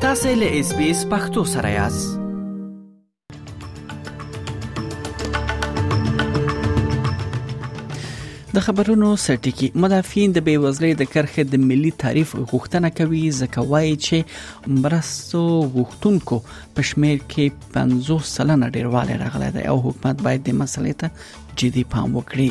تاسو له اس بي اس پختو سره یاست د خبرونو سرټکی مدافعین د بیوزلۍ د کرخې د ملي تعریف غوښتنه کوي ځکه وایي چې مرستو غوښتونکو په شمیر کې 50 سلنه ډیروالی راغلی دی او حکومت باید د مسلې ته جدي پام وکړي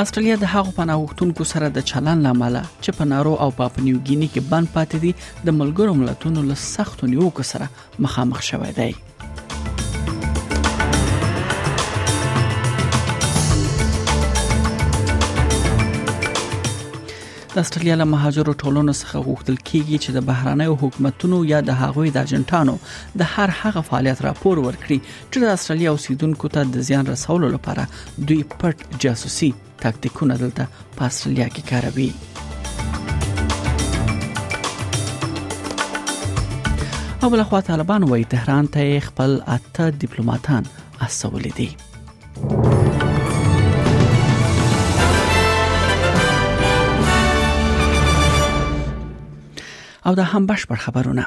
استرالیا د هغو پناهغښتونکو سره د چلن لامل چې په نارو او په نیوګینی کې بند پاتې دي د ملګرو ملتونو له سختو نیوکو سره مخامخ شوه دی د استرالیا له مهاجرو ټولنو څخه غوښتل کیږي چې د بهرانیو حکومتونو یا د هغوی د اجنټانو د هر هغه فعالیت راپور ورکړي چې د استرالیا اوسیدونکو ته د زیان رسولو لپاره دوی پټ جاسوسي تاکتیکونه دلته په استرالیا کې کاروي او بل خو طالبان وایي تهران ته خپل اته ډیپلوماټان استولې دي او دا هم بشپړ خبرونه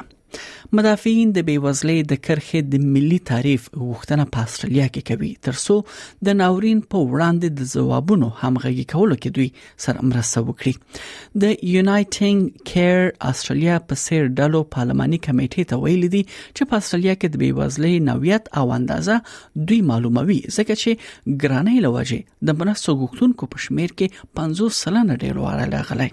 مدافعین د بیوزلۍ د کرخې د ملي تعریف غوښتنه په استرالیا کې کوي ترڅو د ناورین په وړاندې د ځوابونو همغږي کولو کې دوی سره مرسته وکړي د یونایټینګ کیر استرالیا په سیر ډلو پارلماني کمیټې ته ویل دي چې په استرالیا کې د بیوزلۍ نوعیت او اندازه دوی معلوموي ځکه چې ګرانۍ لوجه د مرستو غوښتونکو په شمیر کې 50 سلنه ډیر واره لغلی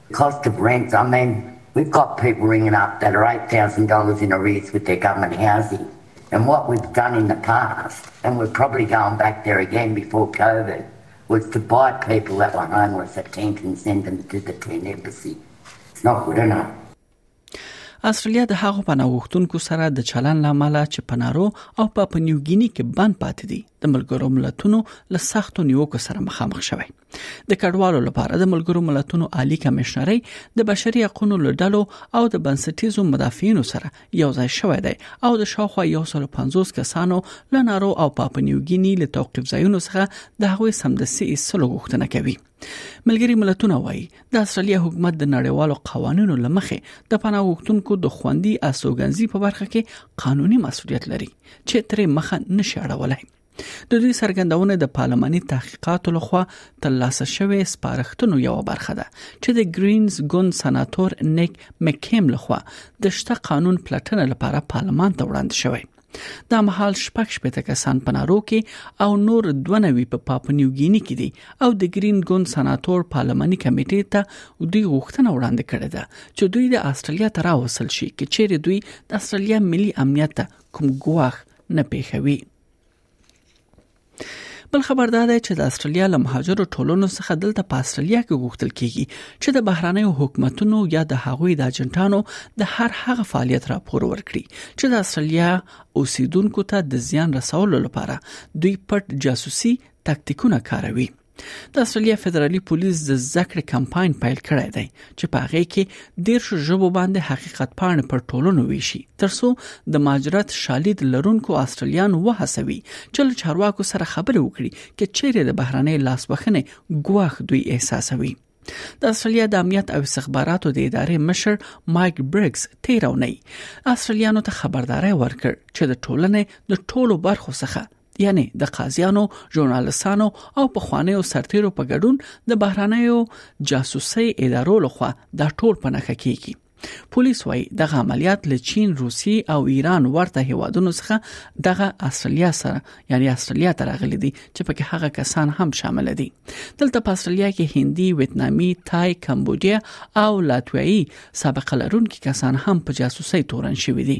Cost of rents, I mean, we've got people ringing up that are $8,000 in arrears with their government housing. And what we've done in the past, and we're probably going back there again before COVID, was to buy people that were homeless a tent and send them to the tent embassy. It's not good enough. استرالیا د هغو پناه غوښتونکو سره د چلن لامل چې پنارو او په پنیوګینی کې بند پاتې دي د ملګرو ملتونو له سختو نیوکو سره مخامخ شوی د کډوالو لپاره د ملګرو ملتونو عالی کمشنري د بشري حقوقو لړډلو او د بنسټیزو مدافعینو سره یو ځای شوی دی او د شاوخوا 150 کسانو له نارو او پاپنیوګینی له توقيف ځایونو څخه د هغوی سمدسي ایستلو غوښتنه کوي ملګری ملتونه وایي د استرالیا حکومت د نړیوالو قوانینو لمخې د پناه غوښتونکو د خوندي استوګنځي په برخه کې قانوني مسولیت لري چې ترې مخه نشي اړولای د دوی سرګندونه د پارلماني تحقیقاتو لخوا ترلاسه شوې سپارښتنو یو برخه ده چې د ګرینز ګون سناتور نیک مکیم لخوا د شته قانون پلټنه لپاره پارلمان ته وړاندې شوې دا مهال شپږ شپته کسان په نارو کې او نور 92 په پاپنیو ګینی کې دي او د ګرین ګون سناتور پارلماني کمیټې ته دوی غوښتنه وړاندې کړې ده چې دوی د استرالیا ته راوصل شي چې چیرې دوی د استرالیا ملي امنیت ته کوم ګواښ نه پیښوي بل خبر دا دی چې د استرالیا له مهاجرو ټولنو څخه دلته په استرالیا کې غوښتل کیږي چې د بهرانیو حکومتونو یا د هغوی د اجنټانو د هر هغه فعالیت راپور ورکړي چې د استرالیا اوسیدونکو ته د زیان رسولو لپاره دوی پټ جاسوسي تاکتیکونه کاروي د استرالیا فدرالي پولیس د زکړې کمپاین پیل کړی دی چې په هغه کې ډیر شو ژبو باندې حقیقت پاڼې پر ټولونو ویشي ترڅو د ماجرات شالید لرونکو استرالیان وهڅوي چې له چارواکو سره خبرې وکړي چې چیرې د بهرنۍ لاسوخنې ګواښ دوی احساسوي د استرالیا د امنیت او استخباراتو د ادارې مشر مایک برګز تیرونی استرالیانو ته خبرداري ورکړ چې د ټولنې د ټولو برخو څخه یعنی د قاضیانو، ژورنالیستانو او پخوانیو سرتیرو په ګډون د بهرانیو جاسوسي ادارو لخوا دا ټول په نخښه کیږي پولیس وایي دغه عملیات له چین، روسیې او ایران ورته هیوادونو څخه دغه استرالیا سره یعنی استرالیا ته راغلي دي چې پکې هغه کسان هم شامل دي دلته په استرالیا کې هندي، ویتنامي، تای، کمبودیا او لاتویایي سابقه لرونکي کسان هم په جاسوسي تورن شوي دي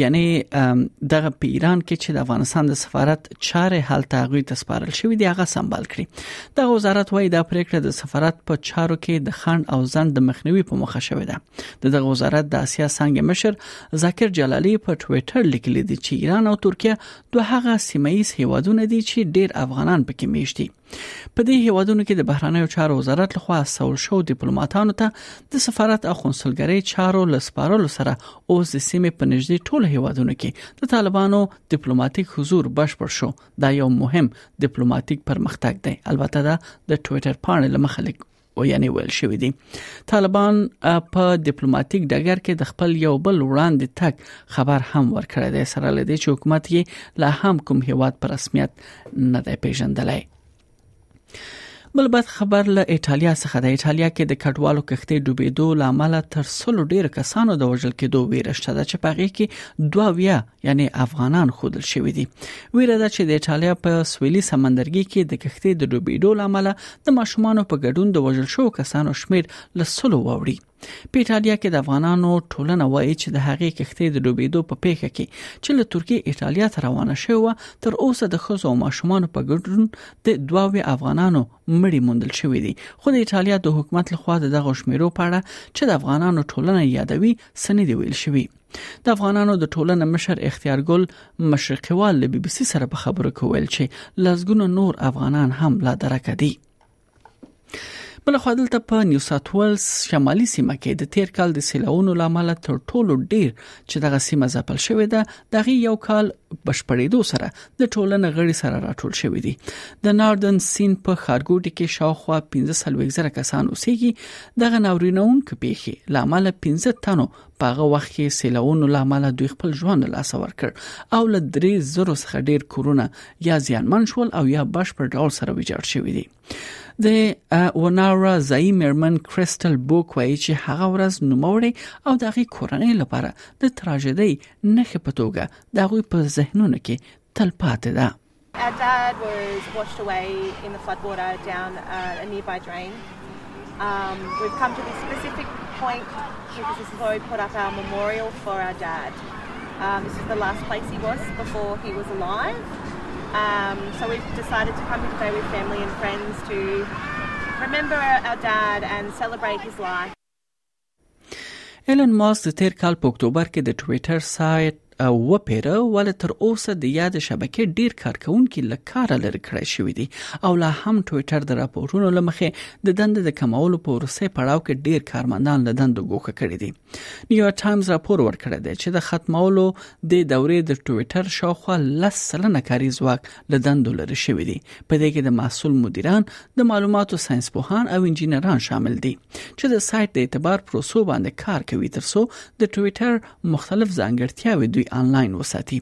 یعنی دغه په ایران کې چې د افغانستان د سفارت چارې حل تغوی ته سپارل شوې دی هغه سمبال کړي د وزارت وایي دا پریکړه د سفارت په چارو کې د خان او زند د مخنیوي په مخه شوې ده دغه وزارت د اسیا څنګه مشر ذاکر جلالی په ټوئیټر لیکلی دی چې ایران او ترکیه دوه هغه سیمه ایز هیوادونه دي چې ډیر افغانان پکې میشتي په دې هیوادونو کې د بهرانیو چارو وزارت لخوا سول شو ډیپلوماټانو ته د سفارت او قونسلګرۍ چارو لسپارلو سره اوس د سیمې په نږدې ټولو هیوادونو کې د طالبانو ډیپلوماټیک حضور بشپړ شو دا یو مهم ډیپلوماټیک پرمختګ دی البته دا د ټوئیټر پاڼې لمخه لیک یعنی ویل شوې دي طالبان په ډیپلوماټیک ډګر کې د خپل یو بل وړاندې تک خبر هم ورکړی دی سره لدې چې حکومت یې لا هم کوم هیواد پر رسمیت نه دی پیژندلی بل بد خبر له ایتالیا څخه د ایتالیا کې د کډوالو کښتۍ ډوبېدو لامل تر سلو ډیر کسانو د وژل کېدو ویره شته چې په هغه کې دوه ویا یعنی افغانان خودل شوې دي ویره ده چې د ایتالیا په سویلي سمندرګي کې د کښتۍ د ډوبېدو لامل د ماشومان په ګډون د وژل شو کسانو شمیر لسلو ووري په ایتالیا کې د افغانانو ټولنه وایي چې د هغې کښتۍ د ډوبېدو په پیښه کې چې له ترکیه ایتالیا ته روانه شوه تر اوسه د خزو او ماشومان په ګډون د دواوی افغانانو مړي موندل شوې دي خو د ایتالیا د حکومت لخوا د دغه شمیرو په اړه چې د افغانانو ټولنه یادوي سندې ویل شوی دی د افغانانو د ټولنې مشر اختیار ګل مشرقیوال له بي بي سي سره په خبرو کې ویل چې لسګونه نور افغانان هم لا درکه دي بل خو دلته په نیو ساوث ویلز شمالي سیمه کې د تیر کال د سیلاونو لامل تر ټولو ډیر چې دغه سیمه ځپل شوې ده دغه یو کال بشپړېدو سره د ټولنې غړي سره راټول شوې دي د ناردن سین په خارګوټي کې شاوخوا 15 زره کسان اوسېږي دغه ناورینونکو پیښې لامل 15 تنو په هغه وخت کې سیلاونو لامل دوی خپل ژوند لاسه ورکړ او له 3000 څخه ډیر کورونه یا زیانمن شول او یا بشپړ ډول سره ویجاړ شوی دي د وناورا ځای مرمن کریستل بوک وایي چې هغه ورځ نوموړي او د هغې کورنۍ لپاره د تراژیدۍ نخې په توګه د هغوی په ذهنونو کې تلپاتې ده Our dad was washed away in the floodwater down uh, a nearby drain. Um, we've come to this specific point because this is where we put up our memorial for our dad. Um, this is the last place he was before he was alive. Um, so we've decided to come here today with family and friends to remember our dad and celebrate his life. ایلن ماسک د تیر کال په اکتوبر کې د ټویټر سایت وپیره ول تر اوسه د یاد شبکې ډیر کارکونکو له کار لري کړی شوې دي او لا هم ټوئیټر د راپورونو لمخې د دند د کمولو په ورسې پړاو کې ډیر کارمندان له دند ګوښه کړی دي نیویارک ټایمز راپور ورکړی دی چې د ختمولو د دورې د ټوئیټر شاوخوا لس سلنه کاري ځواک له دندو لري شوې دي په دې کې د محصول مدیران د معلوماتو ساينسپوهان او انجنیران شامل دي چې د سایت د اعتبار پروسو باندې کار کوي ترڅو د ټوئیټر مختلف ځانګړتیاوې دوی انلاین وساتي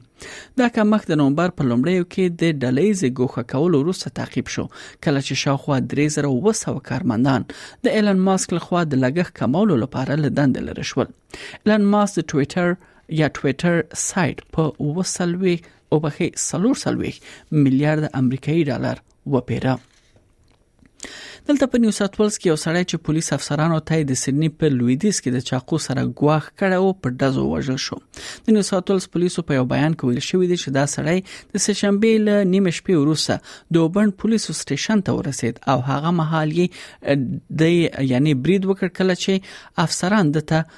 دا کمښت د نومبر په لومړیو کې د ډلېز ګوښه کولو وروسته تعقیب شو کله چې شاوخوا 3200 کارمندان د ایلن ماسک لخوا د لګښت کمولو لپاره له دند لري شول ایلن ماسک د ټوئیټر یا ټوئیټر سایت په وسلوي وبخي 440 میلیارډ امریکایي ډالر وپیره دلته په نیو ساوث ولز کې یو سړی چې پولیس افسرانو ته د سیدنی په لویدیس کې د چاقو سره ګواښ کړی او په دزو وژل شو د نیو ساوث ولز پولیسو په یو بیان کې ویل شوی دی چې دا سړی د سشنبه له نیمه شپې وروسته د وبن پولیسو سټیشن ته ورسید او هغه مهال یې د یعنی برید وکړ کله چې افسران دته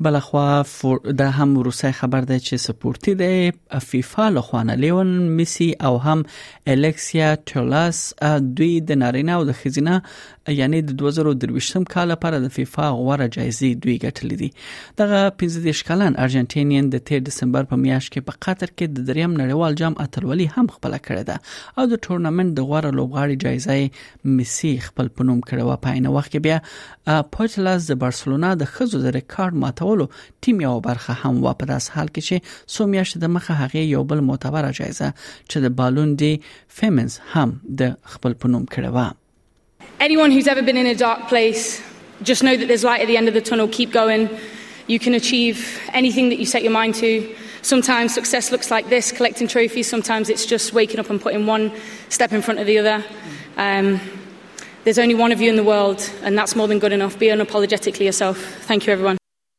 بلخوا دا هم روسي خبر دی چې سپورتي دی فیفا له خوانه لیون میسی او هم الیکسیا ټولاس دوی د نارینه او د خزینه یعنی د 2023 کال لپاره د فیفا غوړه جایزه دوی ګټلې دي دغه 15 کلن ارجنټینین د 13 دسمبر په میاشت کې په قطر کې د دریم نړیوال جام اتلولي هم خپل کړې ده او د ټورنمنت د غوړه لوبغاړي جایزه میسی خپل پنوم کړی و په عین وخت کې بیا پوچلاس د بارسلونا د خزو د ریکارډ ماتولو ټیم یو برخه هم و په داس حال کې چې څو میاشتې د مخه هغه یو بل معتبره جایزه چې د بالون دی فیمنز هم د خپل پنوم کړی و Anyone who's ever been in a dark place just know that there's light at the end of the tunnel keep going you can achieve anything that you set your mind to Sometimes success looks like this collecting trophies, sometimes it's just waking up and putting one step in front of the other. Um, there's only one of you in the world, and that's more than good enough. Be unapologetically yourself. Thank you, everyone.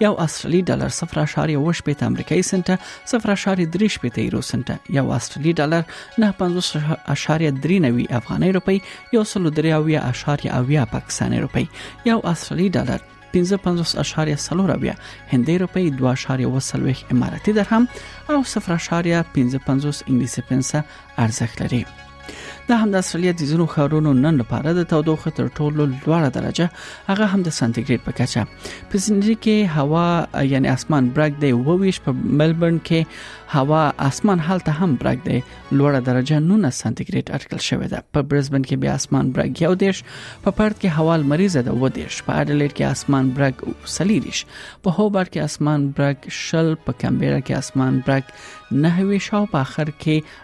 یو استرالی ډالر 0.18 امریکایي سنت 0.38 یورو سنت یو استرالی ډالر 9.53 افغاني روپی یو سل دریا او یا اشاریه او یا پاکستاني روپی یو استرالی ډالر 55.40 هندۍ روپی 2.40 اماراتي درهم او 0.55 انګلیسي پنسه ارزښت لري د هم د استرالیا د ځینو ښارونو نن لپاره د تودوخه تر ټولو لوړه درجه هغه هم د سانتیګریډ په کچه په سندري کې هوا یعنی اسمان برګ دی وویش په ملبورن کې هوا اسمان حالت هم برګ دی لوړه درجه 19 سانتیګریډ اټکل شوې ده په برزبن کې بیا اسمان برګ یو دیش په پرت کې هوا مریضه ده و دیش په اډلېټ کې اسمان برګ سلیریش په هوبر کې اسمان برګ شل په کمبيرا کې اسمان برګ نه ویش او په اخر کې